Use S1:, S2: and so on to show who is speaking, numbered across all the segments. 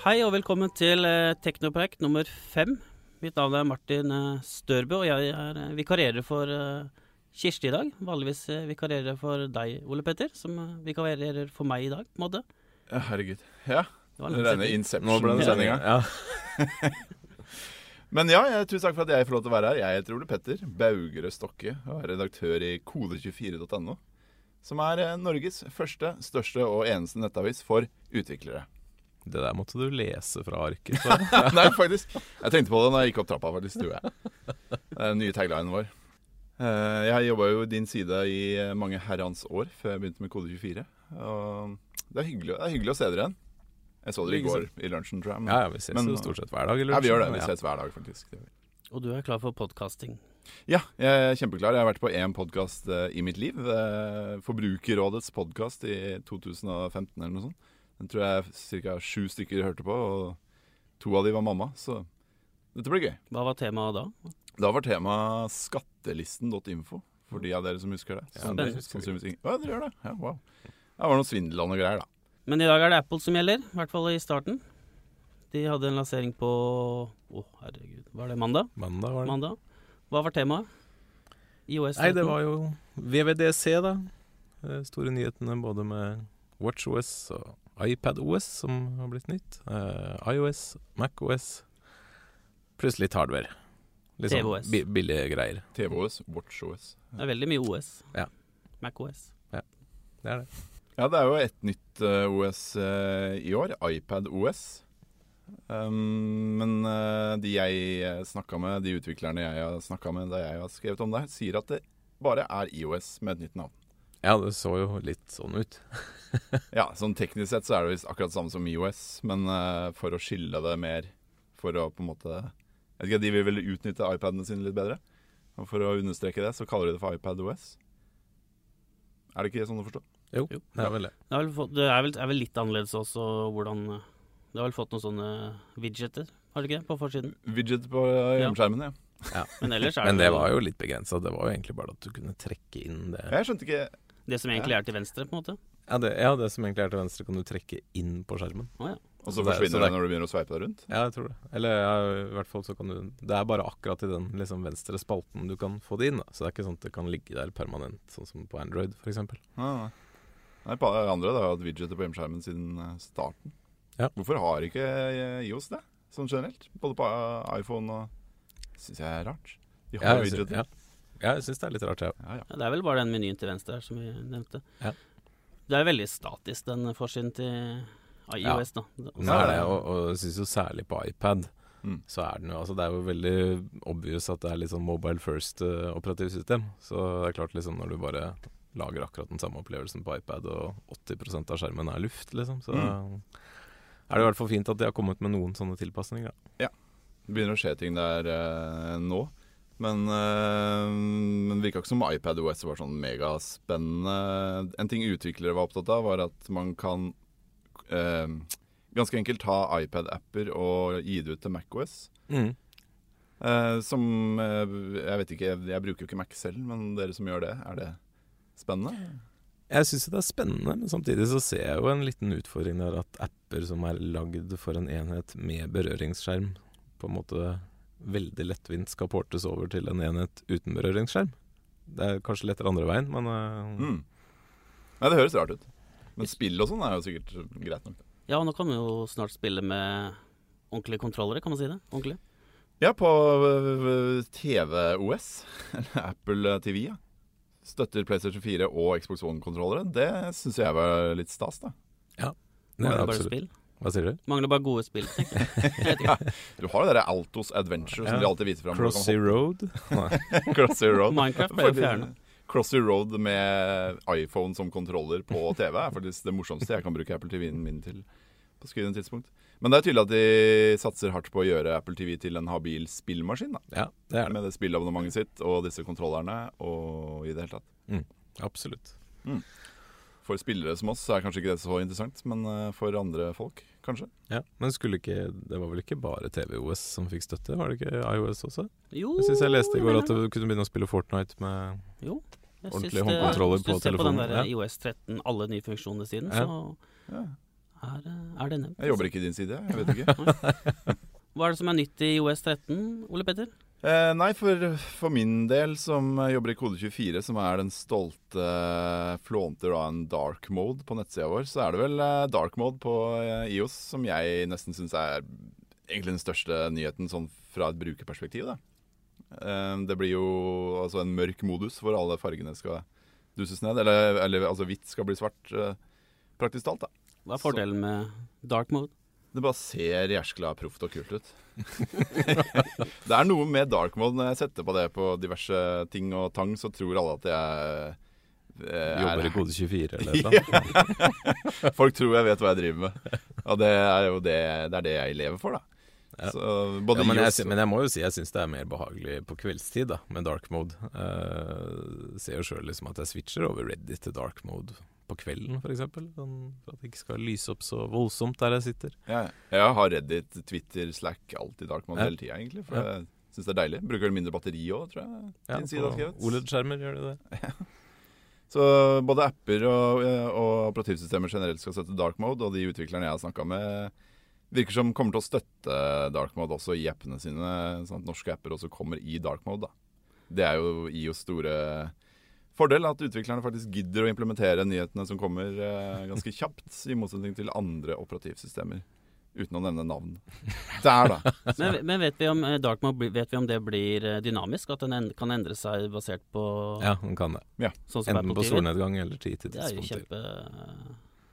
S1: Hei og velkommen til eh, Teknopreik nummer fem. Mitt navn er Martin eh, Størbø, og jeg er eh, vikarierer for Kirsti i dag. Vanligvis vikarierer for deg, Ole Petter, som vikarierer for meg i dag, på en måte.
S2: Ja, herregud. Ja,
S1: Det var en lang
S2: Rene
S1: setning.
S3: Nå ble det
S2: Inception-sendinga.
S3: Ja.
S2: Men ja, jeg, tusen takk for at jeg får lov til å være her. Jeg heter Ole Petter Baugerød Stokke og er redaktør i kode24.no. Som er Norges første, største og eneste nettavis for utviklere.
S3: Det der måtte du lese fra arket.
S2: Nei, faktisk. Jeg tenkte på det når jeg gikk opp trappa, faktisk. Det jeg. Det er den nye taglinen vår. Eh, Jeg jobba jo din side i eh, mange herrens år før jeg begynte med Kode24. Og det er hyggelig, det er hyggelig å se dere igjen. Jeg så dere i går i lunsjen, tror jeg. men-
S3: Ja, ja, vi ses
S2: Men-
S3: jo stort sett hver dag. i lunsjen.
S2: Ja, vi gjør det. Vi
S3: Ja.
S2: ses hver dag, faktisk.
S1: Og du er klar for podkasting.
S2: Ja, jeg er kjempeklar. Jeg har vært på én podkast i mitt liv. eh, Forbrukerrådets podkast i 2015 eller noe sånt. Den tror jeg ca. sju stykker hørte på, og to av de var mamma. Så dette blir gøy.
S1: Hva var temaet da?
S2: Da var temaet skattelisten.info, for de av dere som husker det.
S3: Ja, det
S2: sannsynligvis dere gjør det? Ja, wow. Det var noe svindel og noe greier, da.
S1: Men i dag er det Apple som gjelder, i hvert fall i starten. De hadde en lansering på Å, herregud. Var det mandag?
S3: Mandag var det.
S1: Mandag. Hva var temaet? IOS?
S3: Nei, det var jo VVDC, da. De Store nyhetene både med WatchOS og iPadOS, som har blitt nytt. Eh, iOS, MacOS, pluss litt hardware. Litt sånn
S1: TVOS.
S3: bi billige greier.
S2: TVOS, WatchOS.
S1: Det er veldig mye OS.
S3: Ja.
S1: MacOS.
S3: Det er det.
S2: Ja, det er jo et nytt eh, OS eh, i år. iPad OS. Um, men eh, de jeg snakka med, de utviklerne jeg har snakka med da jeg har skrevet om det, sier at det bare er IOS med et nytt navn.
S3: Ja, det så jo litt sånn ut.
S2: Ja, sånn teknisk sett så er det visst akkurat samme som IOS, men uh, for å skille det mer For å på en måte Jeg vet ikke, De vil vel utnytte iPadene sine litt bedre. Og for å understreke det, så kaller de det for iPadOS. Er det ikke sånn å forstå?
S3: Jo,
S1: Jo.
S3: det er vel det.
S1: Det er vel, fått, det er vel, er vel litt annerledes også hvordan Det har vel fått noen sånne widgeter, har det ikke? På forsiden.
S2: Widget på eh, hjemmeskjermen, ja.
S1: Men ellers er
S3: Men det var jo litt begrensa. Det var jo egentlig bare at du kunne trekke inn det
S2: Jeg skjønte ikke
S1: det som egentlig er til venstre, på en måte.
S3: Ja, det, ja, det som egentlig er til venstre, kan du trekke inn på skjermen.
S1: Oh, ja.
S2: Og så
S3: Så det- så
S2: forsvinner
S3: det-
S2: det når du begynner å sveipe deg rundt?
S3: Ja, jeg tror det. Eller ja, i hvert fall så kan du Det er bare akkurat i den liksom, venstre spalten du kan få det inn. Da. Så det er ikke sånn at det kan ligge der permanent, sånn som på Android f.eks.
S2: Nei, nei. På andre har hatt widgeter på hjemmeskjermen siden eh, starten.
S3: Ja.
S2: Hvorfor har ikke eh, IOS det, sånn generelt? Både på eh, iPhone og Syns jeg er rart. De har
S3: Ja,
S2: widgeter.
S3: ja. Ja, jeg syns det er litt rart, jeg ja.
S2: Ja, ja.
S1: Ja, Det er vel bare den menyen til venstre her som vi nevnte.
S3: Ja.
S1: Det er veldig statisk, den forsiden til iOS, da.
S3: Nå er det, og, og jeg syns jo særlig på iPad
S2: Mm.
S3: så er den jo Altså det er jo veldig obvious at det er litt sånn mobile first uh, operativsystem. Så det er klart liksom når du bare lager akkurat den samme opplevelsen på iPad, og 80% av skjermen er luft, liksom, så
S2: Mm.
S3: er det i hvert fall fint at de har kommet med noen sånne tilpasninger. Da.
S2: Det begynner å skje ting der uh, nå. Men, uh, men det virka ikke som iPad OS var sånn megaspennende. En ting utviklere var opptatt av, var at man kan øh, ganske enkelt ta iPad-apper og gi det ut til MacOS.
S3: Mm.
S2: Uh, som uh, Jeg vet ikke, jeg, jeg bruker jo ikke Mac selv, men dere som gjør det, er det spennende?
S3: Jeg syns det er spennende, men samtidig så ser jeg jo en liten utfordring der at apper som er lagd for en enhet med berøringsskjerm, på en måte veldig lettvint skal portes over til en enhet uten berøringsskjerm. Det er kanskje lettere andre veien, men øh,
S2: Mm. Nei, det høres rart ut. Men spill og sånn er jo sikkert greit nok.
S1: Ja, nå kan vi jo snart spille med ordentlige kontrollere, kan man si det? Ordentlig.
S2: Ja, på TVOS, TV-OS, eller Apple TV, ja. Støtter PlayStation 4 og Xbox One-kontrollere. Det syns jeg var litt stas, da.
S3: det er
S1: det
S3: det
S1: bare
S3: absolutt.
S1: spill.
S3: Hva sier du?
S1: Mangler bare gode spill.
S2: Du har jo det der Altos Adventure som
S3: Ja.
S2: de alltid viser fram.
S3: Crossy Road?
S2: Crossy Road.
S1: Minecraft ble
S2: Fordi- Crossy Road med iPhone som kontroller på TV er faktisk det morsomste jeg kan bruke Apple TV-en min til. på skrivende tidspunkt. Men det er tydelig at de satser hardt på å gjøre Apple TV til en habil spillmaskin. da.
S3: Ja, det er det.
S2: Med det spillabonnementet sitt og disse kontrollerne og i det hele tatt.
S3: Absolutt.
S2: For spillere som oss så er kanskje ikke det så interessant, men eh, for andre folk kanskje.
S3: Ja, Men skulle ikke Det var vel ikke bare TV-OS som fikk støtte? Var det ikke iOS også?
S1: Jo,
S3: Jeg syns jeg leste i går at du kunne begynne å spille Fortnite med
S1: Jo. Jeg
S3: Ordentlig
S1: håndkontroller på
S3: telefonen.
S1: hvis du ser på den der
S3: ja.
S1: IOS 13, alle nye funksjoner siden,
S3: Ja.
S1: så
S2: Ja.
S1: er, eh, er det nevnt.
S2: Jeg jobber ikke i din side, jeg vet ikke.
S1: Hva er det som er nytt i IOS 13, Ole Petter?
S2: Eh, nei, for, for min del, som jobber i Kode24, som er den stolte flånter av en dark mode på nettsida vår, så er det vel eh, dark mode på eh, IOS som jeg nesten syns er egentlig den største nyheten sånn fra et brukerperspektiv. Eh, det blir jo altså en mørk modus hvor alle fargene skal duses ned. Eller, eller altså hvitt skal bli svart, eh, praktisk talt. da.
S1: Hva er fordelen med dark mode?
S2: Det bare ser jæskla proft og kult ut. det er noe med dark mode. Når jeg setter på det på diverse ting og tang, så tror alle at jeg eh,
S3: Jobber i kode 24 eller noe.
S2: Folk tror jeg vet hva jeg driver med. Og det er jo det, det, er det jeg lever for, da.
S3: Ja.
S2: Så
S3: Ja, men, jeg, men jeg må jo si jeg syns det er mer behagelig på kveldstid da, med dark mode. Uh, ser jo sjøl liksom at jeg switcher over Reddit til dark mode på kvelden, f.eks. Sånn, for at det ikke skal lyse opp så voldsomt der jeg sitter.
S2: ja, Jeg har Reddit, Twitter, Slack, alltid dark mode
S3: Ja.
S2: hele tida, egentlig. For
S3: Ja.
S2: jeg syns det er deilig. Bruker vel mindre batteri òg, tror jeg.
S3: Ja, på. OLED-skjermer gjør det det.
S2: Så både apper og, og operativsystemer generelt skal støtte dark mode, og de utviklerne jeg har snakka med, virker som kommer til å støtte dark mode også i appene sine. Sånn at norske apper også kommer i dark mode. da. Det er jo IOs store fordel, at utviklerne faktisk gidder å implementere nyhetene som kommer eh, ganske kjapt, i motsetning til andre operativsystemer. Uten å nevne navn. Der, da.
S1: Men, men vet, vi om, eh, dark mode, blir- vet vi om det blir eh, dynamisk? At den en, kan endre seg basert på
S3: Ja, den kan det.
S1: sånn som
S3: Enten på solnedgang eller tid til
S1: Det er jo
S3: tidspunkter.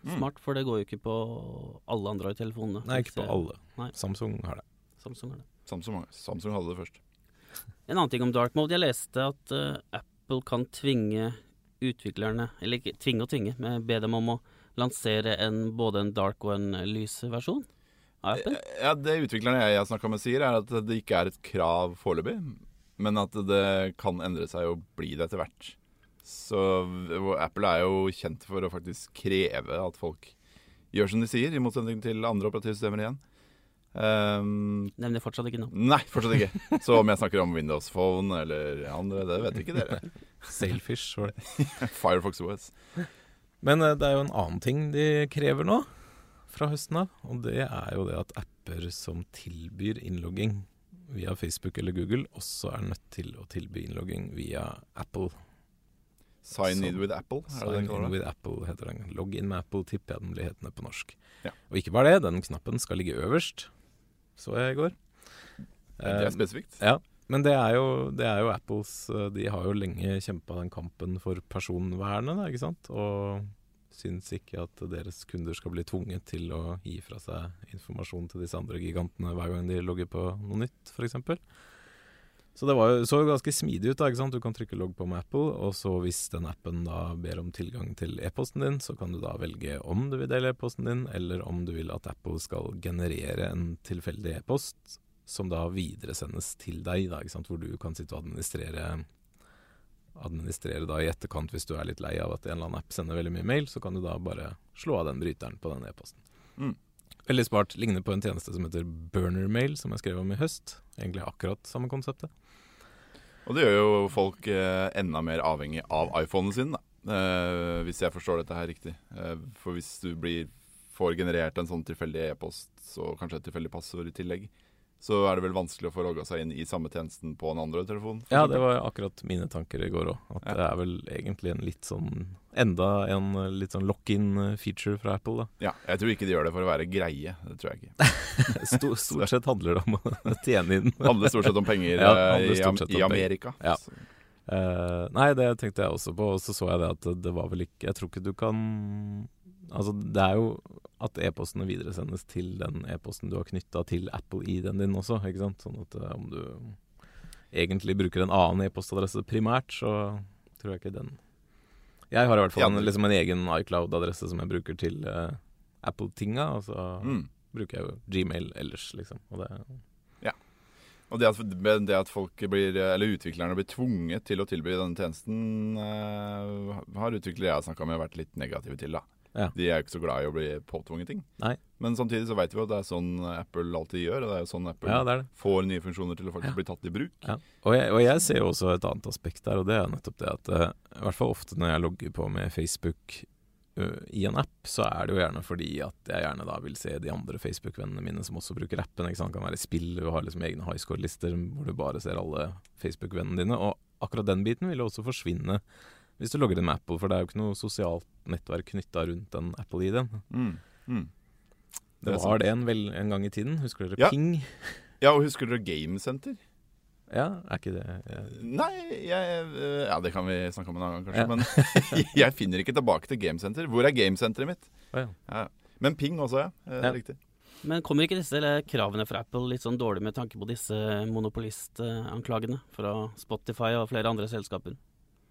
S1: kjempesmart, for det går jo ikke på alle Android-telefonene.
S3: Nei, ikke på alle.
S1: Nei.
S3: Samsung har det.
S1: Samsung har det.
S2: Samsung, Samsung hadde det først.
S1: En annen ting om dark mode. Jeg leste at uh, Apple kan tvinge utviklerne Eller ikke tvinge og tvinge, men be dem om å lansere en, både en dark og en lys versjon av Apple?
S2: Ja, Det utviklerne jeg har snakka med sier, er at det ikke er et krav foreløpig, men at det kan endre seg og bli det etter hvert. Så Apple er jo kjent for å faktisk kreve at folk gjør som de sier, i motsetning til andre operativsystemer igjen. Ehm,
S1: Nevner fortsatt ikke nå
S2: nei, fortsatt ikke. Så om jeg snakker om Windows Phone eller andre, det vet ikke dere.
S3: Sailfish var det.
S2: Firefox OS.
S3: Men eh, det er jo en annen ting de krever nå, fra høsten av. Og det er jo det at apper som tilbyr innlogging via Facebook eller Google, også er nødt til å tilby innlogging via Apple.
S2: Sign in with Apple, er
S3: Sign in with Apple heter den. Logg inn med Apple, tipper jeg den blir hetende på norsk.
S2: Ja.
S3: Og ikke bare det, den knappen skal ligge øverst, så jeg i går.
S2: Det
S3: Eh,
S2: er spesifikt.
S3: ja, men det er, jo, det er jo Apples eh, De har jo lenge kjempa den kampen for personvernet, ikke sant? Og syns ikke at deres kunder skal bli tvunget til å gi fra seg informasjon til disse andre gigantene hver gang de logger på noe nytt, f.eks. Så det var så ganske smidig ut. da, ikke sant? Du kan trykke logg på med Apple, og så hvis den appen da ber om tilgang til e-posten din, så kan du da velge om du vil dele e-posten din, eller om du vil at Apple skal generere en tilfeldig e-post som da videresendes til deg, da, ikke sant? hvor du kan sitte og administrere Administrere da i etterkant hvis du er litt lei av at en eller annen app sender veldig mye mail, så kan du da bare slå av den bryteren på den e-posten.
S2: Mm.
S3: Veldig smart. Ligner på en tjeneste som heter Burnermail, som jeg skrev om i høst. Egentlig akkurat samme konseptet.
S2: Og det gjør jo folk eh, enda mer avhengig av iPhonen sin, da. Eh, hvis jeg forstår dette her riktig. Eh, for hvis du blir, får generert en sånn tilfeldig e-post og kanskje et tilfeldig passord i tillegg, så er det vel vanskelig å få logga seg inn i samme tjenesten på en Android-telefon?
S3: Ja, det var akkurat mine tanker i går òg. At
S2: Ja.
S3: det er vel egentlig en litt sånn Enda en eh, litt sånn lock-in-feature fra Apple, da.
S2: Ja, jeg tror ikke de gjør det for å være greie. Det tror jeg ikke.
S3: Stort, stort sett handler det om å tjene inn.
S2: Handler stort sett om penger
S3: Ja,
S2: eh, i,
S3: om
S2: i. Amerika.
S3: Ja. Eh, nei, det tenkte jeg også på, og så så jeg det at det var vel ikke Jeg tror ikke du kan Altså, det er jo at e-postene videresendes til den e-posten du har knytta til Apple-ID-en din også, ikke sant. Sånn at uh, om du egentlig bruker en annen e-postadresse primært, så tror jeg ikke den Jeg har i hvert fall
S2: Ja,
S3: en, liksom en egen iCloud-adresse som jeg bruker til uh, Apple-tinga, og så
S2: Mm.
S3: bruker jeg jo Gmail ellers, liksom. Og det
S2: Og det at, det at folk blir, eller utviklerne blir tvunget til å tilby denne tjenesten, uh, har utviklere jeg har snakka med, vært litt negative til. da.
S3: Ja.
S2: De er jo ikke så glad i å bli påtvunget ting.
S3: Nei.
S2: Men samtidig så vet vi at det er sånn Apple alltid gjør, og det er jo sånn Apple
S3: Ja, det det.
S2: får nye funksjoner til å faktisk bli tatt i bruk.
S3: Og, jeg, og jeg ser jo også et annet aspekt der, og det er nettopp det at uh, i hvert fall ofte når jeg logger på med Facebook uh, i en app, så er det jo gjerne fordi at jeg gjerne da vil se de andre Facebook-vennene mine som også bruker appen. Ikke sant? Det kan være spill, du har liksom egne high score-lister hvor du bare ser alle Facebook-vennene dine. Og akkurat den biten vil jo også forsvinne hvis du logger inn med Apple, for det er jo ikke noe sosialt nettverk knytta rundt den Apple-ID-en.
S2: Mm. Mm.
S3: Det
S2: Det
S3: var det en, vel, en gang i tiden. Husker dere
S2: Ja.
S3: Ping?
S2: Ja, og husker dere Gamesenter?
S3: Ja, er ikke det jeg-
S2: Nei, jeg øh, Ja, det kan vi snakke om en annen gang, kanskje.
S3: Ja.
S2: Men jeg finner ikke tilbake til Gamesenter. Hvor er Gamesenteret mitt?
S3: Oh, ja.
S2: Ja. Men Ping også, ja. Eh,
S3: Ja.
S2: Riktig.
S1: Men kommer ikke disse kravene fra Apple litt sånn dårlig med tanke på disse monopolistanklagene fra Spotify og flere andre selskaper?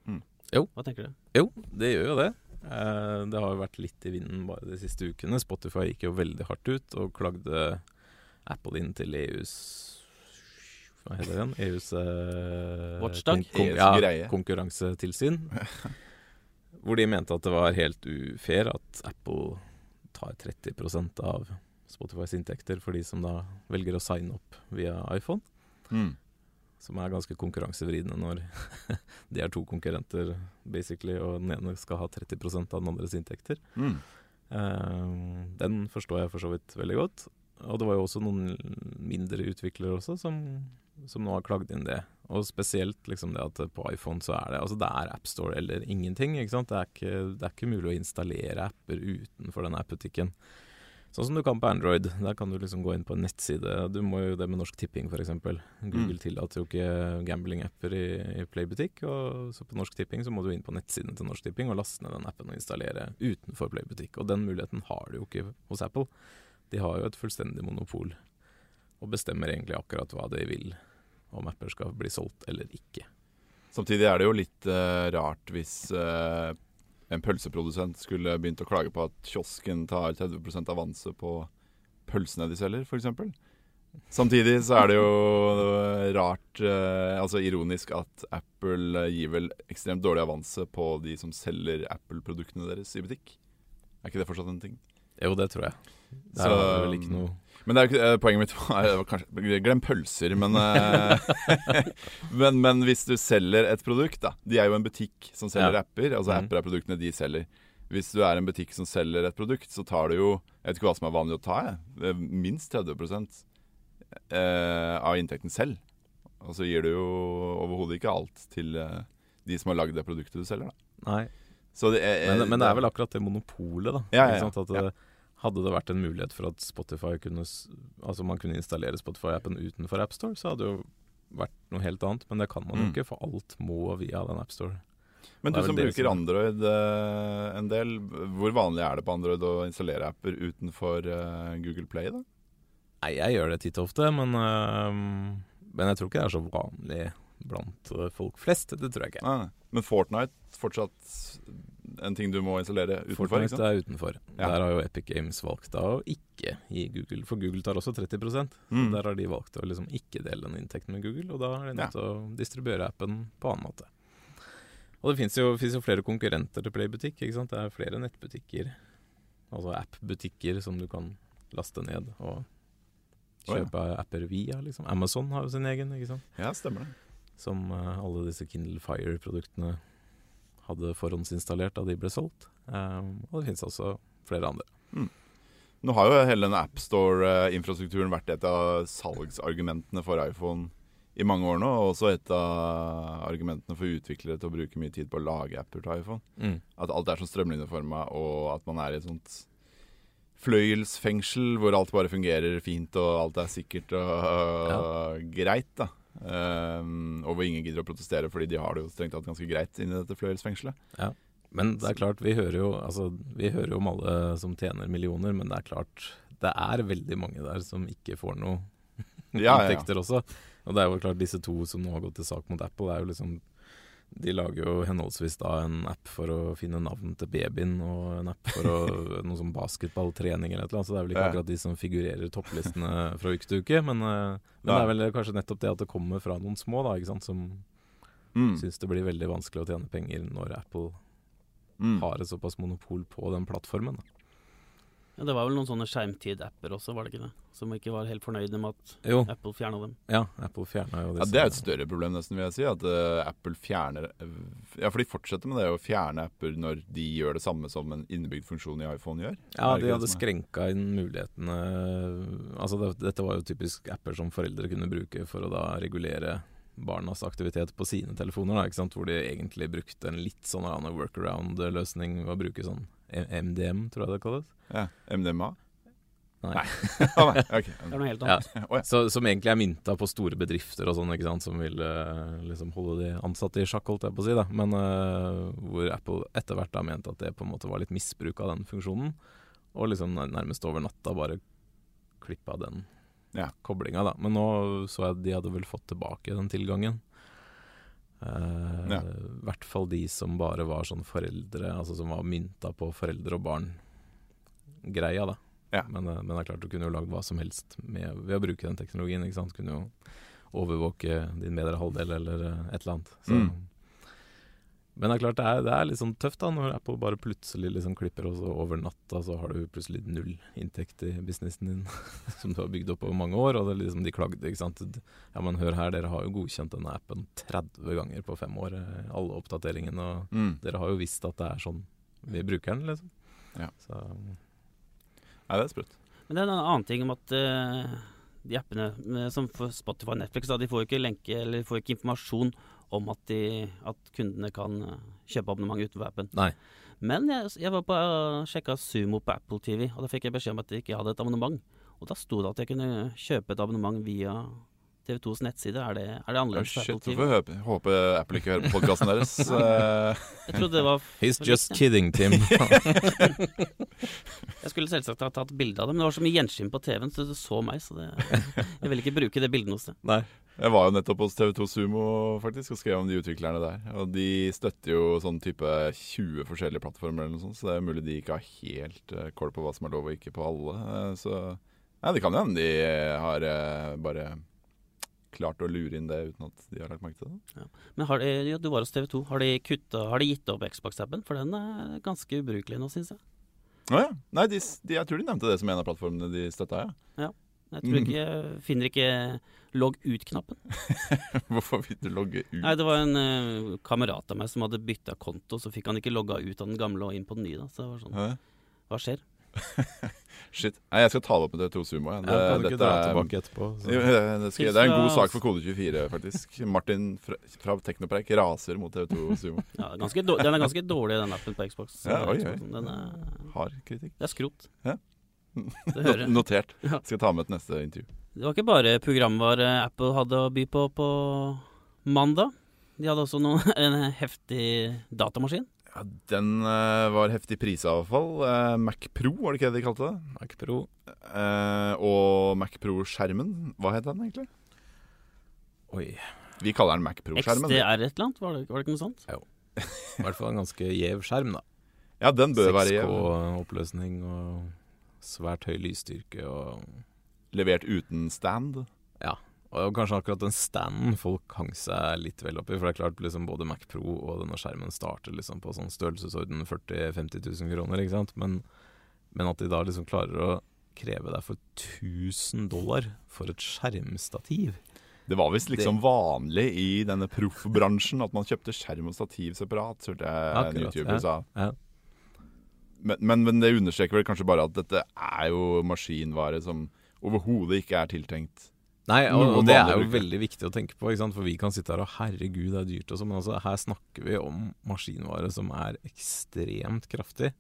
S2: Mm.
S3: Jo.
S1: Hva tenker du?
S3: Jo, det gjør jo det. Eh, det har jo vært litt i vinden bare de siste ukene. Spotify gikk jo veldig hardt ut og klagde Apple inn til EUs Hva heter den? EUs eh,
S1: Watchdog?
S2: EUs
S3: ja, konkurransetilsyn. hvor de mente at det var helt ufair at Apple tar 30% av Spotifys inntekter for de som da velger å signe opp via iPhone.
S2: Mm.
S3: Som er ganske konkurransevridende når de er to konkurrenter, basically, og den ene skal ha 30% av den andres inntekter.
S2: Mm.
S3: Eh, den forstår jeg for så vidt veldig godt. Og det var jo også noen mindre utviklere også som, som nå har klagd inn det. Og spesielt liksom det at på iPhone så er det Altså det er AppStore eller ingenting. ikke sant? Det er ikke, det er ikke mulig å installere apper utenfor den app-butikken. Sånn som du kan på Android. Der kan du liksom gå inn på en nettside. Du må jo det med Norsk Tipping f.eks. Google
S2: Mm.
S3: tillater jo ikke gambling-apper i, i Playbutikk. Og så på Norsk Tipping så må du inn på nettsiden til Norsk Tipping og laste ned den appen og installere utenfor Playbutikk. Og den muligheten har du jo ikke hos Apple. De har jo et fullstendig monopol og bestemmer egentlig akkurat hva de vil om apper skal bli solgt eller ikke.
S2: Samtidig er det jo litt uh, rart hvis eh, en pølseprodusent skulle begynt å klage på at kiosken tar 30 avanse på pølsene de selger, f.eks. Samtidig så er det jo rart, eh, altså ironisk, at Apple gir vel ekstremt dårlig avanse på de som selger Apple-produktene deres i butikk. Er ikke det fortsatt en ting?
S3: Jo, det tror jeg. Det
S2: Så-
S3: er vel ikke noe
S2: Men det er jo ikke, eh, poenget mitt var, kanskje Glem pølser, men, eh, men Men hvis du selger et produkt, da De er jo en butikk som selger
S3: Ja.
S2: apper. Altså
S3: mm.
S2: apper er produktene de selger. Hvis du er en butikk som selger et produkt, så tar du jo Jeg vet ikke hva som er vanlig å ta, jeg. Eh, Minst 30 eh, av inntekten selv. Og så gir du jo overhodet ikke alt til de som har lagd det produktet du selger, da.
S3: Nei.
S2: Så det er,
S3: Men, men det er vel akkurat det monopolet, da.
S2: Ja, ja,
S3: sant? At
S2: ja.
S3: det, Hadde det vært en mulighet for at Spotify kunne Altså man kunne installere Spotify-appen utenfor AppStore, så hadde det jo vært noe helt annet. Men det kan man jo
S2: Mm.
S3: ikke, for alt må via den AppStore.
S2: Men du som bruker Android uh, en del, hvor vanlig er det på Android å installere apper utenfor uh, Google Play? da?
S3: Nei, jeg gjør det titt og ofte, men, uh, men jeg tror ikke det er så vanlig blant folk flest. Det tror jeg ikke.
S2: Nei. Men Fortnite fortsatt en ting du må installere utenfor?
S3: Fortnite er utenfor.
S2: Ja.
S3: Der har jo Epic Games valgt da å ikke gi Google, for Google tar også 30
S2: Mm.
S3: Der har de valgt å liksom ikke dele den inntekten med Google, og da er de nødt til å distribuere appen på annen måte. Og det fins jo, jo flere konkurrenter til Playbutikk. ikke sant? Det er flere nettbutikker, altså app-butikker, som du kan laste ned og
S2: Å, ja.
S3: kjøpe apper via. liksom. Amazon har jo sin egen, ikke sant.
S2: Ja, stemmer det.
S3: Som uh, alle disse Kindle Fire-produktene hadde forhåndsinstallert da de ble solgt. Um, og det finnes også flere andre.
S2: Nå har jo hele den AppStore-infrastrukturen vært et av salgsargumentene for iPhone i mange år nå. Og også et av argumentene for utviklere til å bruke mye tid på å lage apper til iPhone. At alt er så strømlinjeforma, og at man er i et sånt fløyelsfengsel hvor alt bare fungerer fint, og alt er sikkert og greit. da Um, og hvor ingen gidder å protestere fordi de har det jo strengt tatt ganske greit inni dette fløyelsfengselet. Ja.
S3: Men det er klart, vi hører jo altså, Vi hører jo om alle som tjener millioner, men det er klart det er veldig mange der som ikke får noe
S2: Ja, ja, ja.
S3: også. Og det er jo klart disse to som nå har gått til sak mot Apple, er jo liksom De lager jo henholdsvis da en app for å finne navn til babyen, og en app for å, noe som basketballtrening eller annet. Så det er vel ikke akkurat de som figurerer topplistene fra uke til uke. Men, eh, men det er vel kanskje nettopp det at det kommer fra noen små, da, ikke sant, som
S2: Mm.
S3: syns det blir veldig vanskelig å tjene penger når Apple
S2: Mm.
S3: har et såpass monopol på den plattformen. Da.
S1: Ja, det var vel noen sånne skjermtid-apper også, var det ikke det? Som ikke var helt fornøyde med at
S3: Jo,
S1: Apple fjerna dem.
S3: ja, Apple fjerna jo disse.
S2: Ja, Det er et større problem, nesten, vil jeg si. At uh, Apple fjerner Ja, for de fortsetter med det å fjerne apper når de gjør det samme som en innebygd funksjon i iPhone gjør.
S3: Ja, de hadde
S2: det
S3: skrenka inn mulighetene Altså det, Dette var jo typisk apper som foreldre kunne bruke for å da regulere barnas aktivitet på sine telefoner, da, ikke sant? hvor de egentlig brukte en litt sånn workaround-løsning ved å bruke sånn MDM, tror jeg det kalles.
S2: Ja, MDMA?
S3: Nei.
S2: oh, nei. Okay.
S1: Det er noe helt
S3: Ja.
S1: annet.
S2: Ja.
S3: Så, som egentlig er mynta på store bedrifter og sånn, ikke sant, som vil eh, liksom holde de ansatte i sjakk, holdt jeg på å si. da Men uh, hvor Apple etter hvert har ment at det på en måte var litt misbruk av den funksjonen. Og liksom nærmest over natta bare klippa den
S2: Ja.
S3: koblinga, da. Men nå så jeg de hadde vel fått tilbake den tilgangen. Eh,
S2: Ja.
S3: I hvert fall de som bare var sånn foreldre, altså som var mynta på foreldre og barn-greia, da.
S2: Ja.
S3: Men, eh, men det er klart du kunne jo lagd hva som helst med, ved å bruke den teknologien. ikke sant? Kunne jo overvåke din bedre halvdel eller eh, et eller annet. Så.
S2: Mm.
S3: Men det er klart det er, det er litt sånn tøft da når Apple bare plutselig liksom klipper, og så over natta så har du plutselig null inntekt i businessen din som du har bygd opp over mange år. Og det er liksom de klagde, ikke sant. Ja, men hør her, dere har jo godkjent denne appen 30 ganger på fem år. eh, Alle oppdateringene. Og
S2: Mm.
S3: dere har jo visst at det er sånn vi bruker den, liksom.
S2: Ja.
S3: Så
S2: Nei, det er sprøtt.
S1: Men det er en annen ting om at uh, de appene eh, som for Spotify og Netflix, da, de får jo ikke lenke eller de får ikke informasjon om at, de, at kundene kan eh, kjøpe abonnement utenfor appen.
S3: Nei.
S1: Men jeg, jeg var på uh, sjekka Sumo på Apple TV, og da fikk jeg beskjed om at jeg ikke hadde et abonnement. Og da sto det at jeg kunne kjøpe et abonnement via TV2s nettside. Er det, er det annerledes Oh,
S2: shit? Hvorfor håper Apple ikke hører på podkasten deres? Eh,
S1: Jeg trodde det var
S3: He's just kidding, Tim.
S1: Jeg skulle selvsagt ha tatt bilde av det, men det var så mye gjenskinn på TV-en, så du så meg. Så det, jeg ville ikke bruke det bildet hos sted.
S3: Nei.
S2: Jeg var jo nettopp hos TV2 Sumo faktisk og skrev om de utviklerne der. Og de støtter jo sånn type 20 forskjellige plattformer eller noe sånt, så det er mulig de ikke har helt koll kål på hva som er lov og ikke på alle. Eh, så ja, det kan hende de har eh, bare klart å lure inn det uten at de har lagt merke til det.
S1: Men har de, ja, du var hos TV2. Har de, kuttet, har de gitt opp Xbox-appen? For den er ganske ubrukelig nå, syns jeg.
S2: Å ja. Nei, de, de, jeg tror de nevnte det som en av plattformene de støtta, ja.
S1: Jeg tror ikke, jeg finner ikke logg ut-knappen.
S2: Hvorfor vil du logge ut?
S1: Nei, det var en uh, kamerat av meg som hadde bytta konto, så fikk han ikke logga ut av den gamle og inn på den nye. Da. Så det var sånn, hva skjer?
S2: Shit. Nei, jeg skal ta det opp med TV2 Sumo. Ja.
S3: Ja, kan ikke
S2: dette er-
S3: etterpå?
S2: Det, skal, det er en god sak for Kode24, faktisk. Martin fra, fra Teknopreik raser mot TV2 Sumo.
S1: Ja, ganske den er ganske dårlig, den appen på Xbox.
S2: Ja, oi, oi.
S1: Den er,
S2: Hard kritikk.
S1: det er skrot.
S2: Ja.
S1: Det.
S2: Notert.
S1: Ja.
S2: Skal ta med et neste intervju.
S1: Det var ikke bare programvare Apple hadde å by på på mandag. De hadde også noe, en heftig datamaskin.
S2: Ja, den eh, var heftig prisa, i hvert fall. Eh, Mac Pro, var det ikke det de kalte det?
S3: Mac Pro.
S2: Eh, og Mac Pro-skjermen, hva het den egentlig?
S3: Oi.
S2: Vi kaller den Mac Pro-skjermen.
S1: XDR et eller annet, var det, var det ikke noe sånt?
S3: I hvert fall en ganske gjev skjerm, da.
S2: Ja, den bør være jevn.
S3: 6K-oppløsning og svært høy lysstyrke og
S2: Levert uten stand.
S3: Ja. Og kanskje akkurat den standen folk hang seg litt vel opp i. For det er klart liksom både Mac Pro og denne skjermen starter liksom på sånn størrelsesorden 40 000-50 000 kroner. ikke sant? Men, men at de da liksom klarer å kreve deg for 1000 dollar for et skjermstativ
S2: Det var visst liksom vanlig i denne proffbransjen at man kjøpte skjerm og stativ separat, hørte jeg en YouTuber
S3: ja.
S2: sa.
S3: Ja.
S2: Men, men, men det understreker vel kanskje bare at dette er jo maskinvare som overhodet ikke er tiltenkt
S3: Nei, og, og det er jo veldig viktig å tenke på, for vi kan sitte her og herregud, det er dyrt og sånn, men altså, her snakker vi om maskinvare som er ekstremt kraftig,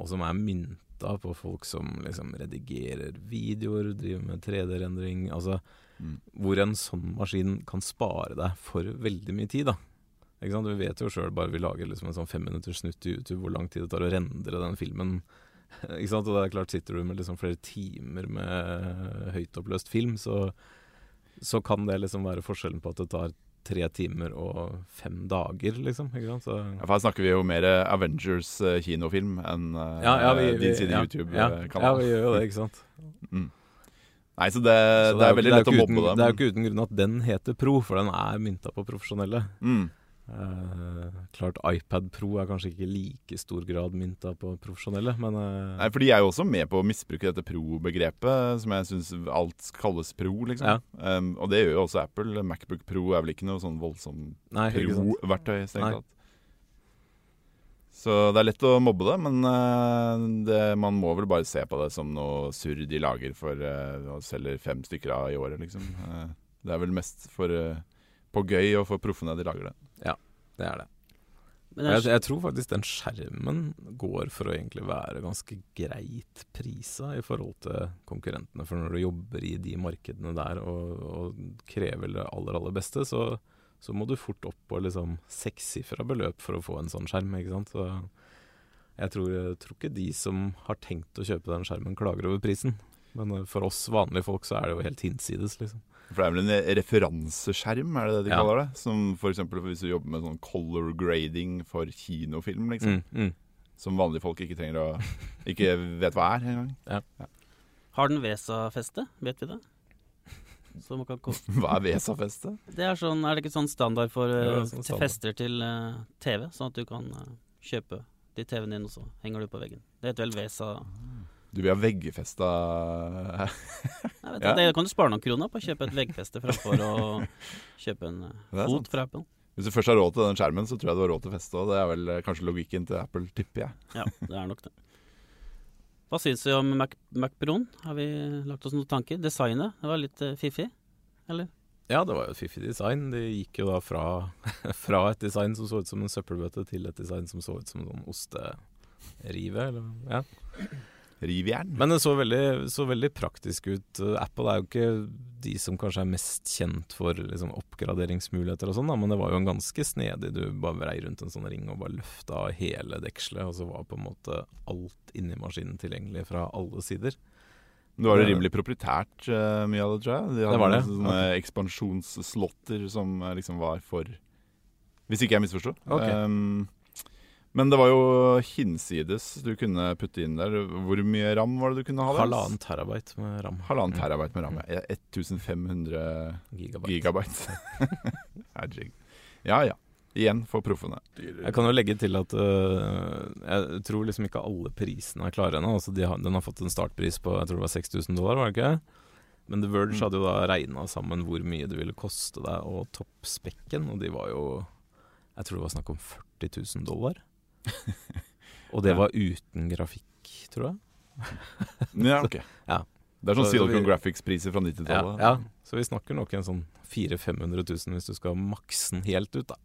S3: og som er mynta på folk som liksom redigerer videoer, driver med 3D-rendring, altså
S2: Mm.
S3: hvor en sånn maskin kan spare deg for veldig mye tid, da. Ikke sant? Vi vet jo sjøl, bare vi lager liksom en sånn femminutters snutt i YouTube, hvor lang tid det tar å rendre den filmen. Ikke sant? Og det er klart, sitter du med liksom flere timer med høytoppløst film, så, så kan det liksom være forskjellen på at det tar tre timer og fem dager, liksom. Ikke sant? Så,
S2: ja, For her snakker vi jo mer Avengers eh, kinofilm enn eh,
S3: ja, ja, vi, vi,
S2: din side
S3: ja, ja, ja, vi gjør jo det, ikke sant.
S2: mm. Nei, så det,
S3: Så
S2: det er
S3: jo-
S2: veldig lett å mobbe dem.
S3: Det er jo ikke uten grunn at den heter Pro, for den er mynta på profesjonelle.
S2: Mm.
S3: Eh, klart iPad Pro er kanskje ikke i like stor grad mynta på profesjonelle, men uh,
S2: Nei, for de er jo også med på å misbruke dette pro-begrepet, som jeg syns alt kalles pro, liksom.
S3: Ja.
S2: Um, og det gjør jo også Apple. Macbook Pro er vel ikke noe sånn voldsomt pro-verktøy, strengt tatt. Så det er lett å mobbe det, men uh, det, man må vel bare se på det som noe surr de lager for uh, og selger fem stykker av i året, liksom. Det er vel mest for på gøy og for proffene de lager det.
S3: Det er det.
S1: Men
S3: Jeg,
S1: jeg,
S3: tror faktisk den skjermen går for å egentlig være ganske greit prisa i forhold til konkurrentene. For når du jobber i de markedene der og, og krever det aller, aller beste, så, så må du fort opp på liksom sekssifra beløp for å få en sånn skjerm. ikke sant? Så jeg tror, jeg tror ikke de som har tenkt å kjøpe den skjermen, klager over prisen. Men for oss vanlige folk så er det jo helt hinsides, liksom.
S2: For det er vel en referanseskjerm, er det det de
S3: Ja.
S2: kaller det? Som eksempel hvis du jobber med sånn color grading for kinofilm, liksom.
S3: Mm, mm.
S2: Som vanlige folk ikke trenger å Ikke vet hva er engang.
S1: har den VESA-feste? Vet vi det? Så man kan
S2: Hva er Vesa-feste?
S1: det er, sånn, er det ikke sånn standard for
S3: Ja, sånn
S1: til
S3: standard.
S1: fester til uh, TV? Sånn at du kan uh, kjøpe de TV-ene din, og så henger du på veggen. Det heter vel VESA
S2: Du vil ha veggfesta
S1: Jeg vet,
S2: Ja.
S1: Det kan du spare noen kroner på å kjøpe et veggfeste framfor å kjøpe en eh,
S2: Det
S1: fot fra Apple.
S2: Hvis du først har råd til den skjermen, så tror jeg du har råd til feste òg. Det er vel eh, kanskje logikken til Apple, tipper jeg.
S1: Ja, det er nok det. Hva syns vi om Mac, Mac Har vi lagt oss noen tanker? Designet, det var litt eh, fiffig, eller?
S3: Ja, det var jo et fiffig design. De gikk jo da fra, fra et design som så ut som en søppelbøtte, til et design som så ut som en sånn osterive. Eller, ja.
S2: Rivjern.
S3: Men det så veldig, så veldig praktisk ut. Apple er jo ikke de som kanskje er mest kjent for liksom, oppgraderingsmuligheter og sånn, men det var jo en ganske snedig. Du bare vrei rundt en sånn ring og bare løfta hele dekselet, og så var på en måte alt inni maskinen tilgjengelig fra alle sider.
S2: Det var jo rimelig proprietært uh, mye av det, tror jeg. De hadde
S3: Det var det.
S2: noen okay. ekspansjonsslotter som eh, liksom var for Hvis ikke jeg misforsto.
S3: Ok.
S2: Um, men det var jo hinsides du kunne putte inn der. Hvor mye ram var det du kunne ha? der?
S3: Halvannen terabyte med ram.
S2: Halvannen terabyte med ram. ja. 1500
S3: Gigabyte.
S2: gigabyte. Herregud. Ja ja. Igjen for proffene.
S3: Jeg kan jo legge til at uh, jeg tror liksom ikke alle prisene er klare ennå. Altså de har, den har fått en startpris på jeg tror det var 6000 dollar, var det ikke? Men The Verge
S2: Mm.
S3: hadde jo da regna sammen hvor mye det ville koste deg å toppspekken, og de var jo Jeg tror det var snakk om 40 000 dollar. Og det
S2: Ja.
S3: var uten grafikk, tror jeg.
S2: Ja, ok.
S3: Ja.
S2: Det er sånn
S3: Så- så
S2: Silicon Graphics-priser fra 90-tallet.
S3: ja. Så vi snakker nok en sånn 400 000-500 000 hvis du skal makse den helt ut, da.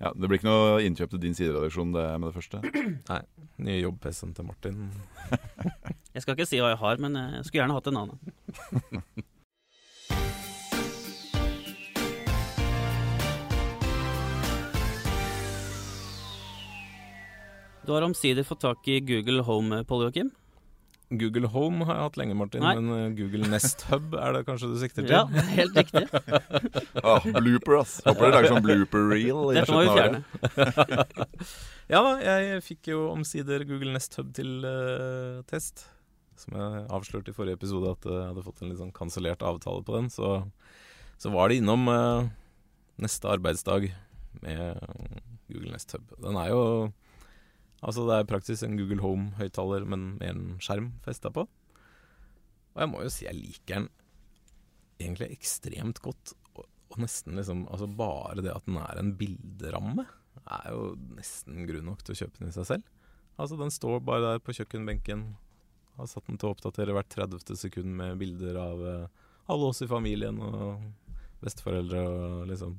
S2: Ja, Det blir ikke noe innkjøp til din sideredaksjon det med det første.
S3: Nye jobb-PC-en til Martin.
S1: Jeg skal ikke si hva jeg har, men jeg skulle gjerne hatt en annen. Du har omsider fått tak i Google Home, Pål Joakim?
S3: Google Home har jeg hatt lenge, Martin,
S1: Nei.
S3: men øh, Google Nest Hub er det kanskje du sikter til?
S1: Ja, helt riktig.
S2: Ah, blooper, ass. Håper dere lager sånn blooper reel. i
S1: Dette må vi fjerne.
S3: Ja da, jeg fikk jo omsider Google Nest Hub til uh, test. Som jeg avslørte i forrige episode at eh, jeg hadde fått en litt sånn kansellert avtale på den. Så, så var det innom uh, neste arbeidsdag med Google Nest Hub. Den er jo Altså det er praktisk en Google Home-høyttaler, men med en skjerm festa på. Og jeg må jo si jeg liker den egentlig ekstremt godt. Og, og nesten liksom Altså bare det at den er en bilderamme er jo nesten grunn nok til å kjøpe den i seg selv. Altså Den står bare der på kjøkkenbenken. Har satt den til å oppdatere hvert 30. sekund med bilder av eh, alle oss i familien og besteforeldre og liksom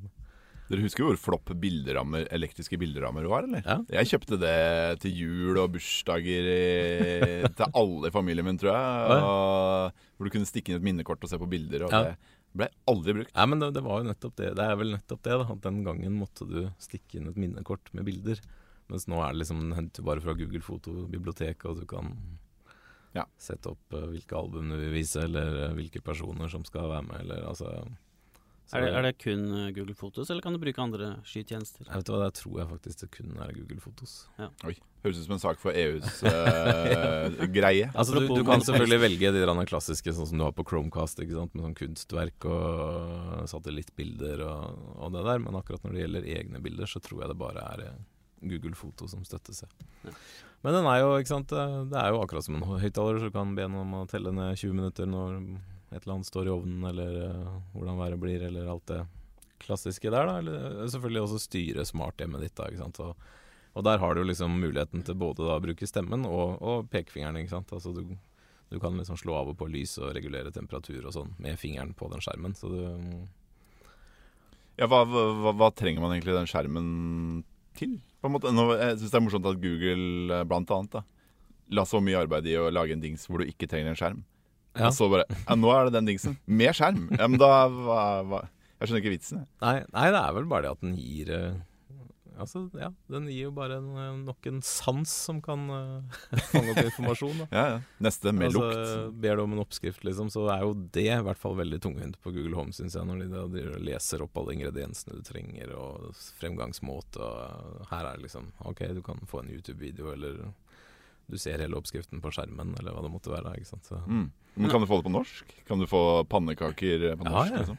S2: Dere husker hvor flopp bilderammer, elektriske bilderammer var, eller?
S3: Ja.
S2: Jeg kjøpte det til jul og bursdager i, til alle i familien min, tror jeg. Og, hvor du kunne stikke inn et minnekort og se på bilder. Og
S3: Ja.
S2: Det ble aldri brukt.
S3: Nei, men det, det var jo nettopp det. Det er vel nettopp det, da. At den gangen måtte du stikke inn et minnekort med bilder. Mens nå er det liksom henter bare fra Google Fotobiblioteket, og du kan
S2: Ja.
S3: sette opp eh, hvilke album du vil vise, eller eh, hvilke personer som skal være med, eller altså Så-
S1: Er det, er det kun eh, Google Fotos, eller kan du bruke andre skytjenester?
S3: Jeg vet hva, det tror jeg faktisk det kun er Google Fotos.
S2: Høres ut som en sak for EUs uh, greie.
S3: Altså, du, du kan selvfølgelig velge de der klassiske, sånn som du har på Chromecast, ikke sant? med sånn kunstverk og satellittbilder og, og det der. Men akkurat når det gjelder egne bilder, så tror jeg det bare er eh, Google Foto som støtter seg.
S1: Ja.
S3: Men den er jo, ikke sant, eh, det er jo akkurat som en høyttaler, så du kan be noen om å telle ned 20 minutter når et eller annet står i ovnen, eller uh, hvordan været blir, eller alt det klassiske der. da Eller eh, selvfølgelig også styre smart hjemmet ditt. da, ikke sant, og og der har du liksom muligheten til både da å bruke stemmen og, og pekefingeren. ikke sant? Altså du, du kan liksom slå av og på lys og regulere temperatur og sånn med fingeren på den skjermen. Så du
S2: Ja, hva, hva, hva trenger man egentlig den skjermen til? På en måte, nå, jeg syns det er morsomt at Google eh, blant annet da, la så mye arbeid i å lage en dings hvor du ikke trenger en skjerm.
S3: Ja.
S2: Og så bare Ja, nå er det den dingsen. Med skjerm! Ja, men da hva, hva, Jeg skjønner ikke vitsen.
S3: Nei, nei, det er vel bare det at den gir eh, Altså, ja, den gir jo bare en, eh, nok en sans som kan uh, fange opp informasjon.
S2: Ja, ja. Neste med
S3: altså,
S2: lukt.
S3: Ber du om en oppskrift, liksom, så er jo det i hvert fall veldig tungvint på Google Home, syns jeg, når de da driver leser opp alle ingrediensene du trenger, og fremgangsmåte, og her er det liksom OK, du kan få en YouTube-video, eller du ser hele oppskriften på skjermen, eller hva det måtte være. ikke sant? Så,
S2: Mm. Men kan du få det på norsk? Kan du få pannekaker på norsk?
S3: ja.
S2: Liksom?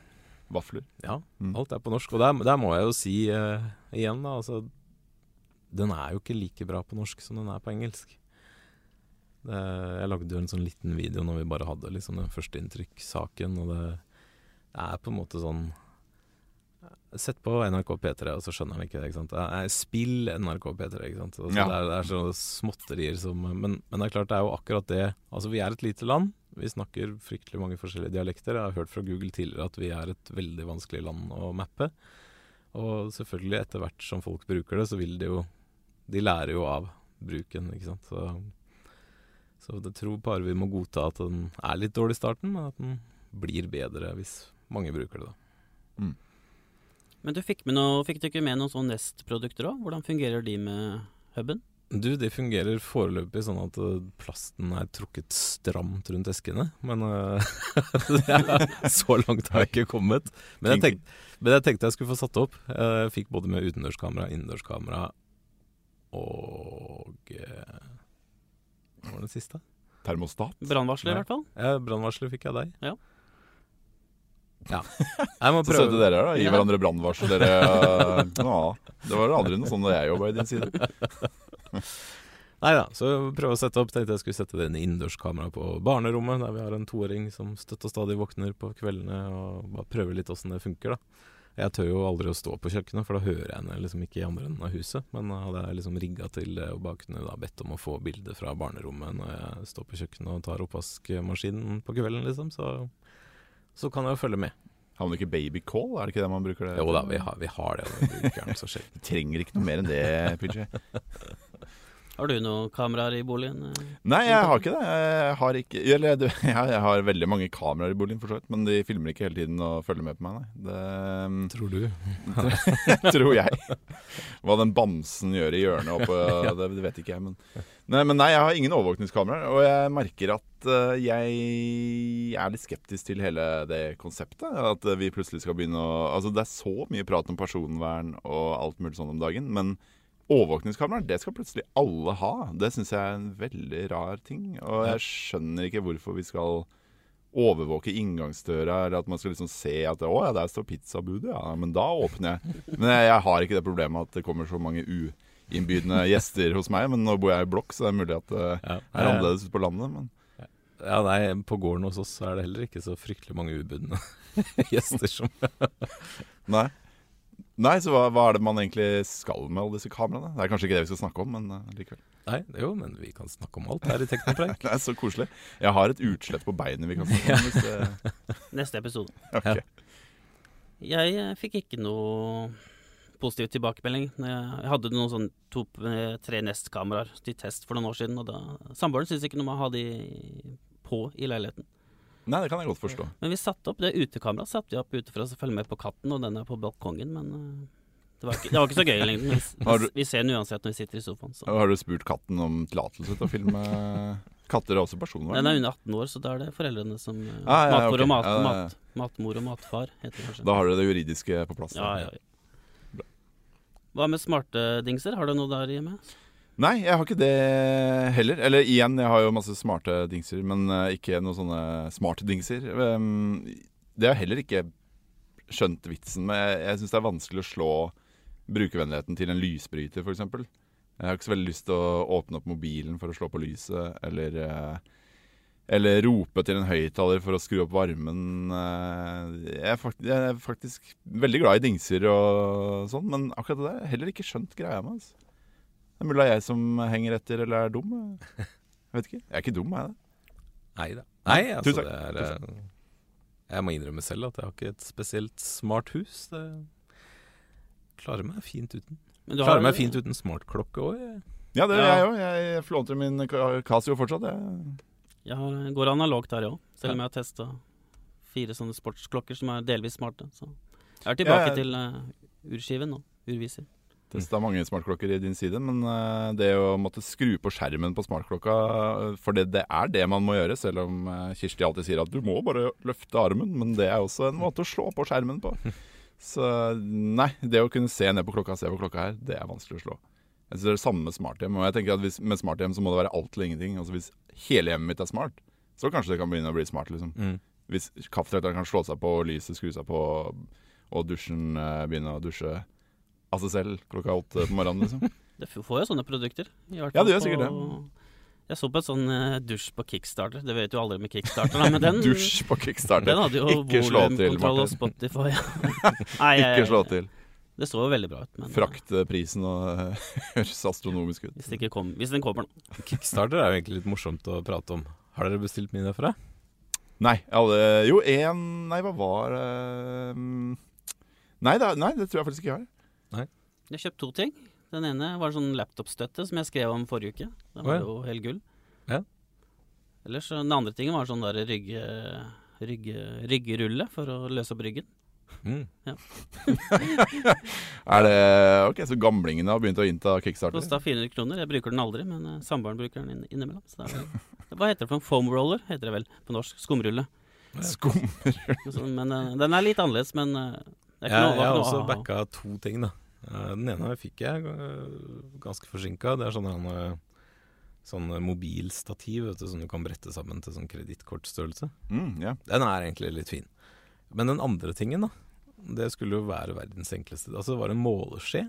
S2: Vafler?
S3: ja,
S2: Mm.
S3: alt er på norsk. Og der, der må jeg jo si uh, igjen, da, altså Den er jo ikke like bra på norsk som den er på engelsk. Det, jeg lagde jo en sånn liten video når vi bare hadde liksom den førsteinntrykkssaken, og det, det er på en måte sånn Sett på NRK P3, og så skjønner han ikke det. ikke sant? Spill NRK P3, ikke sant. Altså,
S2: Ja.
S3: det, er, det er sånne småtterier som men, men det er klart, det er jo akkurat det. Altså, vi er et lite land. Vi snakker fryktelig mange forskjellige dialekter. Jeg har hørt fra Google tidligere at vi er et veldig vanskelig land å mappe. Og selvfølgelig, etter hvert som folk bruker det, så vil de jo De lærer jo av bruken, ikke sant. Så, så jeg tror bare vi må godta at den er litt dårlig i starten, men at den blir bedre hvis mange bruker det, da.
S1: Men du fikk, med noe, fikk du ikke med noen sånne Nest-produkter òg? Hvordan fungerer de med huben?
S3: Du, de fungerer foreløpig sånn at eh, plasten er trukket stramt rundt eskene. Men uh, så langt har jeg ikke kommet. Men jeg, tenkte, men jeg tenkte jeg skulle få satt opp. Eh, Jeg fikk både med utendørskamera, innendørskamera og uh, Hva var det siste?
S2: Termostat?
S1: Brannvarsler, i hvert fall.
S3: Ja, Brannvarsler fikk jeg av deg.
S1: Ja.
S3: Ja. Jeg må
S2: Så søte dere er, da. Gi hverandre brannvarsel. Dere ja, Det var aldri noe sånn da jeg jobba i din side.
S3: Nei da, så prøve å sette opp. Tenkte jeg skulle sette det inn innendørskamera på barnerommet, der vi har en toåring som støtt og stadig våkner på kveldene, og bare prøve litt åssen det funker, da. Jeg tør jo aldri å stå på kjøkkenet, for da hører jeg henne liksom ikke i andre enden av huset. Men da hadde jeg liksom rigga til og bare kunne da bedt om å få bilde fra barnerommet når jeg står på kjøkkenet og tar oppvaskmaskinen på kvelden, liksom, så, så kan jeg jo følge med.
S2: Har man ikke babycall? Er det ikke det man bruker det
S3: Jo da, vi har, vi har det, vi det. sjelden.
S2: Trenger ikke noe mer enn det, PJ.
S1: Har du noen kameraer i boligen?
S2: Nei, jeg har ikke det. Jeg har ikke Eller du, jeg har veldig mange kameraer i boligen, for så vidt. Men de filmer ikke hele tiden og følger med på meg, nei. Det
S3: Tror du?
S2: tror jeg. Hva den bamsen gjør i hjørnet oppe, det, det vet ikke jeg. Men nei, men nei, jeg har ingen overvåkningskameraer. Og jeg merker at eh, jeg er litt skeptisk til hele det konseptet. At vi plutselig skal begynne å Altså, det er så mye prat om personvern og alt mulig sånn om dagen. Men overvåkningskameraer, det skal plutselig alle ha. Det syns jeg er en veldig rar ting. Og jeg skjønner ikke hvorfor vi skal overvåke inngangsdøra, eller at man skal liksom se at å ja, der står pizzabudet, ja, men da åpner jeg. Men jeg, jeg har ikke det problemet at det kommer så mange uinnbydende gjester hos meg. Men nå bor jeg i blokk, så det er mulig at det
S3: Ja.
S2: er annerledes ute på landet. Men
S3: Ja, nei, på gården hos oss er det heller ikke så fryktelig mange ubudne gjester som
S2: nei. Nei, så hva, hva er det man egentlig skal med alle disse kameraene? Det er kanskje ikke det vi skal snakke om, men uh, likevel.
S3: Nei, jo, men vi kan snakke om alt her i Teknopreik.
S2: Det er så koselig. Jeg har et utslett på beinet vi kan snakke om. Hvis det,
S1: Neste episode.
S2: ok.
S1: Jeg eh, fikk ikke noe positiv tilbakemelding. Jeg hadde noen sånn to, eh, tre Nest-kameraer til test for noen år siden, og da Samboeren syntes ikke noe om å ha de på i leiligheten.
S2: Nei, det kan jeg godt forstå.
S1: Men vi satte opp det utekameraet satte vi opp ute for å følge med på katten, og den er på balkongen, men eh, det var ikke, det var ikke så gøy i lengden. Vi, vi ser den uansett når vi sitter i sofaen. Så.
S2: Har du spurt katten om tillatelse til å filme, Katter er også personvern.
S1: Den er under 18 år, så da er det foreldrene som eh,
S2: Ah, ja,
S1: Matmor
S2: okay.
S1: og mat,
S2: Ja, ja, ja.
S1: mat, matmor og matfar, heter det kanskje.
S2: Da har dere det juridiske på plass.
S1: ja, ja, ja. Hva med smarte dingser? Har du noe der hjemme?
S2: Nei, jeg har ikke det heller. Eller igjen, jeg har jo masse smarte dingser, men eh, ikke noen sånne smarte dingser. Um, det har jeg heller ikke skjønt vitsen med. Jeg, syns det er vanskelig å slå brukervennligheten til en lysbryter, f.eks. Jeg har ikke så veldig lyst til å åpne opp mobilen for å slå på lyset, eller eh, eller rope til en høyttaler for å skru opp varmen. Eh, Jeg er, faktisk, jeg er faktisk veldig glad i dingser og sånn, men akkurat det der heller ikke skjønt greia med. Altså. Det er mulig det er jeg som henger etter eller er dum. Jeg vet ikke. Jeg er ikke dum, er jeg det?
S3: Nei da. Nei, altså
S2: Tusen
S3: det er eh, Jeg må innrømme selv at jeg har ikke et spesielt smart hus. Det klarer meg fint uten.
S1: Men du
S3: Klarer
S1: har-
S3: meg fint uten smartklokke òg.
S2: Ja, det gjør
S1: Ja.
S2: jeg òg. Jeg flånter min Casio fortsatt. Jeg.
S1: Jeg har, går analogt her òg, selv om jeg har testa fire sånne sportsklokker som er delvis smarte. Så jeg er tilbake
S2: Ja, jeg-
S1: til uh, urskiven nå. Urviser.
S2: Testa mange smartklokker i din side, men eh, det å måtte skru på skjermen på smartklokka eh, For det, det er det man må gjøre, selv om eh, Kirsti alltid sier at du må bare løfte armen. Men det er også en måte å slå på skjermen på. Så nei, det å kunne se ned på klokka, se på klokka her, det er vanskelig å slå. Jeg synes Det er det samme med smarthjem. Og jeg tenker at hvis, Med smarthjem så må det være alt eller ingenting. Altså Hvis hele hjemmet mitt er smart, så kanskje det kan begynne å bli smart. liksom
S3: Mm.
S2: Hvis kaffetrakteren kan slå seg på, lyset skru seg på, og dusjen begynne å dusje av seg selv klokka åtte på morgenen, liksom.
S1: Det får jo sånne produkter. i hvert
S2: Ja,
S1: du
S2: det gjør sikkert det.
S1: Jeg så på et sånn eh, dusj på Kickstarter. Det vet jo aldri med Kickstarter, men den,
S2: Dusj på kickstarter.
S1: den hadde jo
S2: Ikke slå til,
S1: Martin. og Spotify. Nei,
S2: Ikke slå til.
S1: Det så jo veldig bra ut. Men
S2: Fraktprisen og høres astronomisk ut.
S1: hvis, det ikke kom, hvis den kommer nå.
S3: Kickstarter er jo egentlig litt morsomt å prate om. Har dere bestilt mye derfra?
S2: Nei, alle Jo, én Nei, hva var det nei, da, nei, det tror jeg faktisk ikke jeg har.
S1: Jeg kjøpte to ting. Den ene var sånn laptopstøtte som jeg skrev om forrige uke. Den var
S3: oh, ja.
S1: jo helt gull.
S3: Ja.
S1: Ellers Den andre tingen var sånn der rygge, rygge, ryggerulle for å løse opp ryggen.
S3: Mm.
S2: Er det Ok, så gamlingene har begynt å innta kickstarter?
S1: Kosta 400 kroner. Jeg bruker den aldri, men eh, samboeren bruker den inn, innimellom. Så det hva heter det for en foam roller? Heter det vel på norsk. Skumrulle. Skumrulle. Men eh, den er litt annerledes, men ikke
S3: Jeg, jeg har også
S1: aha.
S3: backa to ting, da. Eh, Den ene fikk jeg eh, ganske forsinka. Det er sånn en, eh, sånn mobilstativ vet du, som du kan brette sammen til sånn kredittkortstørrelse.
S2: Mm, yeah.
S3: Den er egentlig litt fin. Men den andre tingen, da. Det skulle jo være verdens enkleste. Altså Det var en måleskje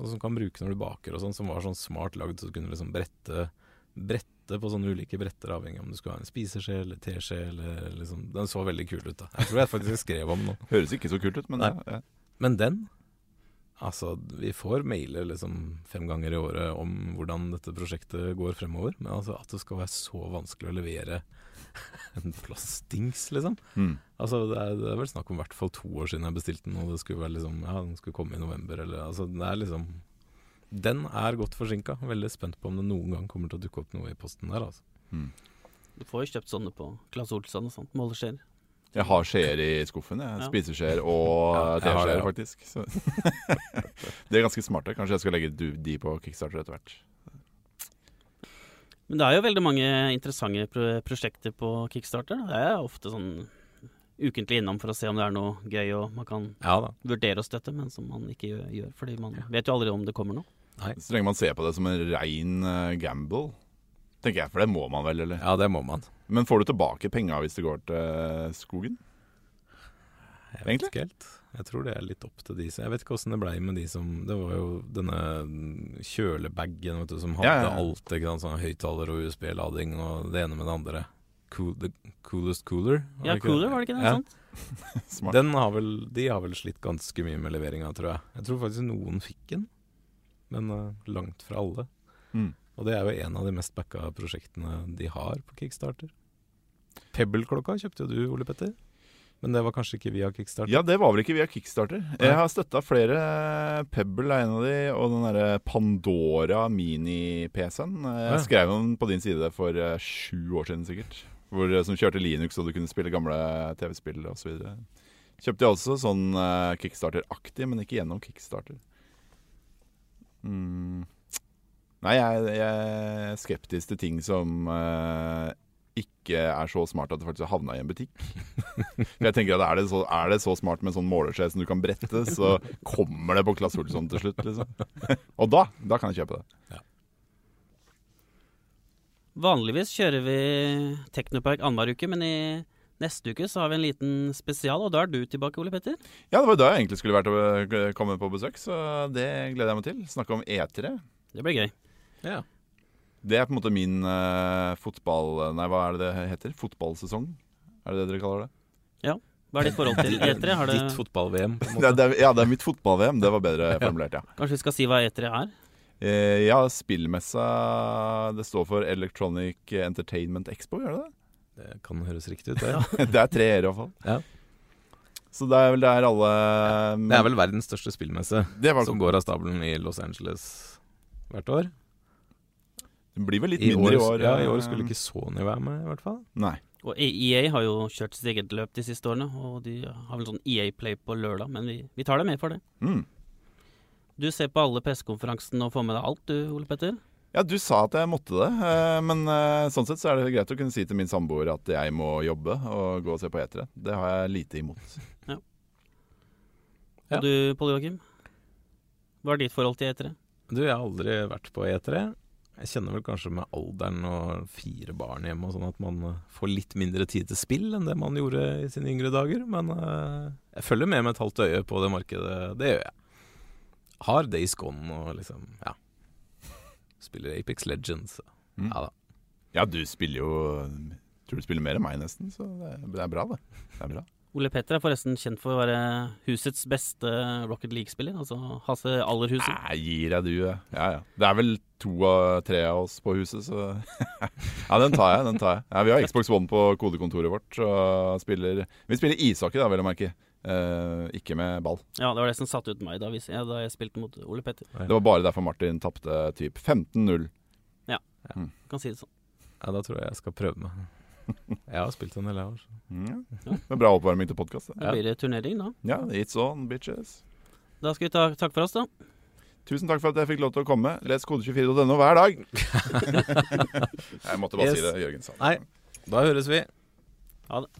S3: sånn som kan bruke når du baker og sånn, som var sånn smart lagd, så du kunne liksom brette Brette på sånne ulike bretter, avhengig av om du skulle ha en spiseskje eller teskje eller liksom Den så veldig kul ut, da. Jeg tror jeg faktisk skrev om den.
S2: Høres ikke så kult ut, men
S3: Nei.
S2: ja, ja.
S3: Men den Altså, vi får mailer liksom fem ganger i året om hvordan dette prosjektet går fremover. Men altså at det skal være så vanskelig å levere en plastdings, liksom.
S2: Mm.
S3: Altså, det er, det er vel snakk om i hvert fall to år siden jeg bestilte den, og det skulle være liksom Ja, den skulle komme i november, eller Altså, det er liksom Den er godt forsinka. Veldig spent på om det noen gang kommer til å dukke opp noe i posten der, altså.
S2: Mm.
S1: Du får jo kjøpt sånne på Claes Olsson og sånt. Måleskjeer.
S2: Jeg har skjeer i skuffen. Jeg.
S1: Ja.
S2: Spiseskjeer og
S3: Ja, det,
S2: teskjeer,
S3: ja.
S2: faktisk. Så. De er ganske smarte. Kanskje jeg skal legge de på kickstarter etter hvert.
S1: Men det er jo veldig mange interessante pro prosjekter på Kickstarter. da. Det er ofte sånn ukentlig innom for å se om det er noe gøy og man kan
S3: Ja
S1: vurdere å støtte, men som man ikke gjør, gjør fordi man vet jo aldri om det kommer noe.
S2: Så lenge man ser på det som en rein eh, gamble, tenker jeg. For det må man vel, eller?
S3: Ja, det må man.
S2: Men får du tilbake penga hvis det går til eh, skogen?
S3: Jeg vet
S2: Egentlig?
S3: ikke helt. Jeg tror det er litt opp til de som Jeg vet ikke åssen det blei med de som Det var jo denne mm, kjølebagen vet du, som hadde
S2: Ja, ja,
S3: alt. Ikke sant? Sånn høyttaler og USB-lading og det ene med det andre. Cool, the coolest cooler. ja,
S1: Ja,
S3: det
S1: cooler, var det ikke det?
S3: Ja.
S2: Smart.
S3: Den har vel, de har vel slitt ganske mye med leveringa, tror jeg. Jeg tror faktisk noen fikk den, men eh, langt fra alle.
S2: Mm.
S3: Og det er jo en av de mest backa prosjektene de har på Kickstarter. Pebble-klokka kjøpte jo du, Ole Petter. Men det var kanskje ikke via Kickstarter?
S2: Ja, det var vel ikke via Kickstarter. Jeg har støtta flere. Pebble er en av de, og den derre Pandora mini-PC-en. Jeg
S3: Ja.
S2: skrev den på din side for eh, sju år siden sikkert. Hvor, eh, som kjørte Linux, og du kunne spille gamle TV-spill osv. Kjøpte jeg også sånn eh, Kickstarter-aktig, men ikke gjennom Kickstarter. Mm. Nei, jeg, jeg er skeptisk til ting som uh, ikke er så smart at det faktisk har havna i en butikk. For jeg tenker at er det, så, er det så smart med en sånn måleskje som du kan brette, så kommer det på Claes Olsson til slutt, liksom. Og da, da kan jeg kjøpe det.
S1: Vanligvis kjører vi Teknopark annenhver uke, men i neste uke så har vi en liten spesial, og da er du tilbake, Ole Petter.
S2: Ja, det var da jeg egentlig skulle vært å komme på besøk, så det gleder jeg meg til. Snakke om E3.
S1: Det blir gøy.
S3: Ja.
S2: Det er på en måte min uh, fotball... Nei, hva er det det heter? Fotballsesong? Er det det dere kaller det? Ja.
S1: Hva er ditt forhold til E3? Har det,
S3: Ditt fotball-VM,
S2: er, ja, det er mitt fotball-VM. Det var bedre formulert, ja.
S1: kanskje vi skal si hva E3 er?
S2: Eh, ja, spillmessa Det står for Electronic Entertainment Expo, gjør det det?
S3: Det kan høres riktig ut, det.
S2: det er tre e-er, iallfall.
S3: Ja.
S2: Så det er vel der alle
S3: Det er vel verdens største spillmesse,
S2: vel...
S3: som går av stabelen i Los Angeles hvert år.
S2: Det blir vel litt
S3: I
S2: mindre
S3: år,
S2: i år.
S3: ja, I
S2: eh,
S3: år skulle ikke Sony være med, i hvert fall.
S2: Nei.
S1: Og EA har jo kjørt sitt eget løp de siste årene, og de har vel sånn EA Play på lørdag, men vi, vi tar deg med for det.
S2: Mm.
S1: Du ser på alle pressekonferansene og får med deg alt, du, Ole Petter?
S2: Ja, du sa at jeg måtte det, eh, men eh, sånn sett så er det greit å kunne si til min samboer at jeg må jobbe og gå og se på etere. Det har jeg lite imot.
S3: Ja.
S1: Og du, Pål Joakim? Hva er ditt forhold til E3?
S3: Du, jeg har aldri vært på E3. Jeg kjenner vel kanskje med alderen og fire barn hjemme og sånn at man eh, får litt mindre tid til spill enn det man gjorde i sine yngre dager. Men eh, jeg følger med med et halvt øye på det markedet. Det gjør jeg. Har Days Gone og liksom Ja. Spiller Apex Legends. så
S2: Mm.
S3: Ja da.
S2: Ja, du spiller jo Tror du spiller mer enn meg, nesten, så det, det er bra, det. Det er bra.
S1: Ole Petter er forresten kjent for å være husets beste Rocket League-spiller. Altså Hasse Allerhuset.
S2: Nei, gir jeg du, ja. ja. ja. Det er vel to av tre av oss på huset, så Ja, den tar jeg. den tar jeg ja, Vi har Xbox One på kodekontoret vårt og spiller Vi spiller ishockey, da, vel å merke. Eh, ikke med ball.
S1: Ja, det var det som satte ut meg da, ja, da jeg spilte mot Ole Petter.
S2: Det var bare derfor Martin tapte typ 15-0.
S1: Kan si det sånn.
S3: Ja, da tror jeg jeg skal prøve meg. Jeg har spilt en del, jeg òg.
S2: Mm, ja. Det er bra oppvarming til podkast.
S1: Da blir det turnering, da.
S2: Ja, it's on, bitches.
S1: Da skal vi ta takk for oss, da.
S2: Tusen takk for at jeg fikk lov til å komme. Les kode24.no hver dag. jeg måtte bare
S3: Yes.
S2: si det, Jørgen sa.
S3: Nei. Da høres vi.
S1: Ha det.